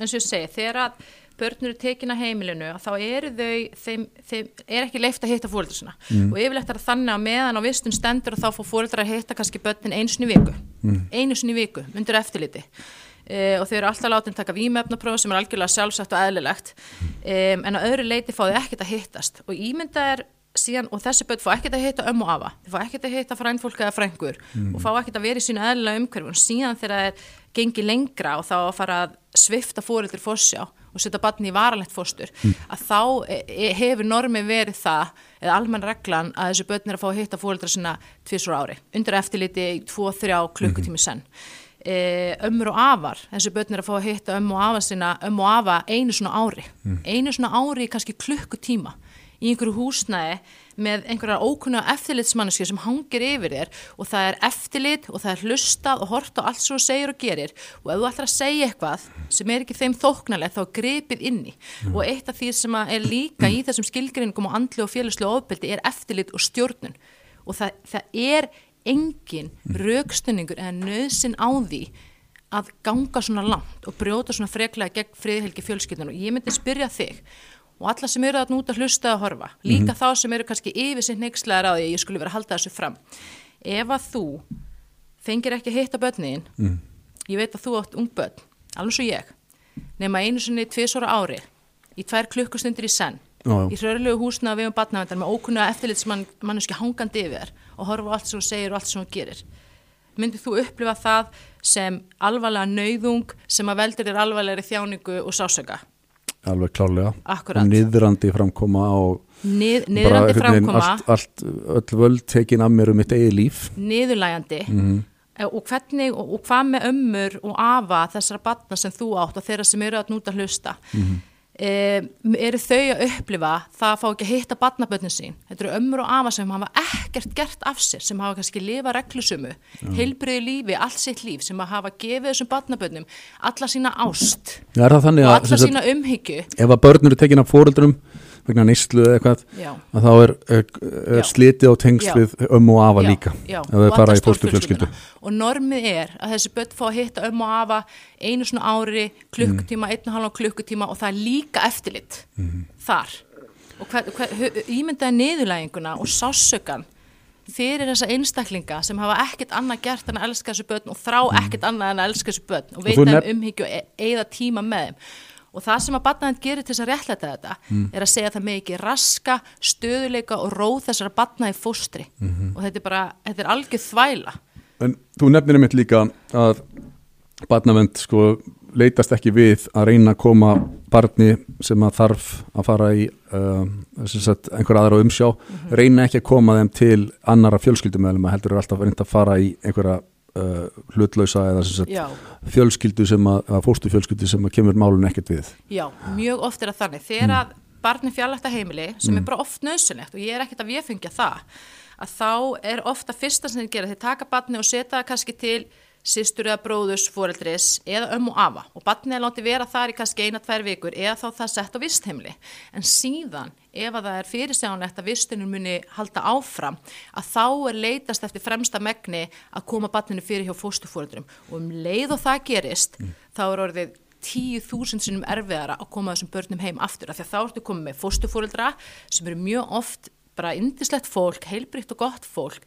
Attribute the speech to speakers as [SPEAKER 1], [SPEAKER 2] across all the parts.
[SPEAKER 1] eins og ég segi, þegar að börnur eru tekin að heimilinu þá eru þau, þeim, þeim er ekki leift að hitta fóröldur svona mm. og yfirlegt er þannig að meðan á vistun stendur þá fór fóröldrar að hitta kannski börnin einu sinni viku, mm. einu sinni viku undir eftirliti. Uh, og þau eru alltaf látið að taka výmefnapróf sem er algjörlega sjálfsagt og eðlilegt. Um, en á öðru leiti fá þau ekkert að hittast. Og ímynda er síðan, og þessi börn fá ekkert að hitta ömmu afa, þau fá ekkert að hitta frændfólk eða frængur mm. og fá ekkert að vera í sínu eðlilega umhverfum og síðan þegar það er gengið lengra og þá að fara að svifta fóröldur fórsjá og setja barni í varalegt fórstur mm. að þá e, e, hefur normi verið það, eða almenn reglan að þessu börn er að fá að hitta fóröldra sinna tvísur ári, undir eftirliti í 2-3 klukkutími senn e, ömmur og afar, þessu börn er að fá að hitta ömmu og afa sinna, ömmu og afa einu svona ári, mm. einu svona ári kannski klukkutíma í einhverju húsnæði með einhverja ókunna eftirlitsmanniski sem hangir yfir þér og það er eftirlit og það er hlustað og hort á allt sem þú segir og gerir. Og ef þú ætlar að segja eitthvað sem er ekki þeim þóknarlega þá grepið inni mm. og eitt af því sem er líka í þessum skilgrinningum og andli og félagslega ofbeldi er eftirlit og stjórnun. Og það, það er engin raukstunningur eða nöðsin á því að ganga svona langt og brjóta svona freklega gegn friðhelgi fjölskyldun og ég myndi spyrja þig og alla sem eru að núta hlusta að horfa líka mm -hmm. þá sem eru kannski yfir sitt neykslegar á því að ég skulle vera að halda þessu fram ef að þú fengir ekki að hitta börnin mm. ég veit að þú átt ung börn alveg svo ég nema einu sinni tviðsóra ári í tvær klukkustundir í senn já. í hrörlegu húsna við um barnavendar með ókunna eftirlitsmannuski hangandi yfir og horfa allt sem þú segir og allt sem þú gerir myndið þú upplifa það sem alvarlega nöyðung sem að veldur er alvarlegri þjáningu og sásöka
[SPEAKER 2] alveg klálega Akkurat. og niðrandi framkoma og
[SPEAKER 1] Nið, niðrandi framkoma.
[SPEAKER 2] allt, allt, öll völd tekin af mér um mitt eigi líf.
[SPEAKER 1] Niðurlægandi mm -hmm. og hvernig og, og hvað með ömmur og afa þessara batna sem þú átt og þeirra sem eru að núta hlusta? Mm -hmm um, eru þau að upplifa það að fá ekki að hitta barnabötnin sín? Þetta eru ömmur og afa sem hafa ekkert gert af sér sem hafa kannski lifa reglusumu heilbriðu lífi, allt sitt líf sem hafa gefið þessum barnabötnum alla sína ást
[SPEAKER 2] og
[SPEAKER 1] alla sína umhyggju?
[SPEAKER 2] Ef að börnur eru tekin af fóruldrum vegna nýstlu eða eitthvað að þá er, er, er slitið á tengst við ömmu og afa já, líka
[SPEAKER 1] já,
[SPEAKER 2] ef þau fara í fórstufjölskyldu
[SPEAKER 1] og normið er að þessi börn fá að hitta ömmu og afa einu svona ári klukkutíma, mm. einn og halvan klukkutíma og það er líka eftirlitt mm. þar. Og hver, hver, ímyndaði niðurlæginguna og sásökan fyrir þessa einstaklinga sem hafa ekkert annað gert en að elska þessu börn og þrá mm. ekkert annað en að elska þessu börn og veita um umhyggju og e eða tíma með þeim og það sem að batnaðin gerir til þess að réttlæta þetta mm. er að segja að það með ekki raska stöðuleika og róð þessara batnaði fóstri mm -hmm. og þetta er bara, þetta er algjör þvæla
[SPEAKER 2] En þú nefnir einmitt líka að batnavend sko leitast ekki við að reyna að koma barni sem að þarf að fara í uh, sagt, einhver aðra umsjá, mm -hmm. reyna ekki að koma þeim til annara fjölskyldumöðlum að heldur er alltaf reynd að fara í einhverja uh, hlutlausa eða sagt, fjölskyldu sem að, að fóstu fjölskyldu sem að kemur málun ekkert við
[SPEAKER 1] Já, mjög oft er það þannig þegar mm. að barni fjallægt að heimili sem mm. er bara oft nöðsynlegt og ég er ekkert að viðfengja það að þá er ofta fyrsta sem þið gera þeir taka barni og setja það kannski til sýstur eða bróðus, foreldris eða ömmu afa. Og barnið er látið vera þar í kannski eina, tvær vikur eða þá það sett á vistheimli en síðan ef að það er fyrirsjánlegt að vistunum muni halda áfram að þá er leitast eftir fremsta megni að koma barninu fyrir hjá fóstufóreldrum og um leið og það gerist mm. þá er orðið tíu þúsund sinnum erfiðara að koma þessum börnum heim aftur. Af því að þá ertu komið með fóstufóreldra sem eru mjög oft bara indislegt fólk, heilbrikt og gott fólk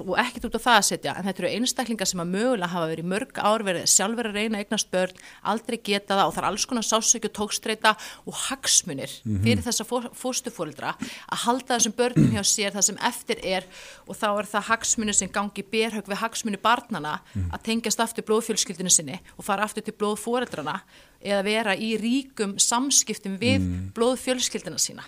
[SPEAKER 1] og ekkert út á það að setja en þetta eru einstaklingar sem að mögulega hafa verið mörg ár verið sjálfur að reyna eignast börn aldrei geta það og það er alls konar sásökju tókstreita og hagsmunir mm -hmm. fyrir þessa fóstufóldra að halda þessum börnum hjá sér það sem eftir er og þá er það hagsmunir sem gangi berhög við hagsmunir barnana mm -hmm. að tengjast aftur blóðfjölskyldinu sinni og fara aftur til blóðfóreldrana eða vera í ríkum samskiptum við mm. blóðfjölskyldina sína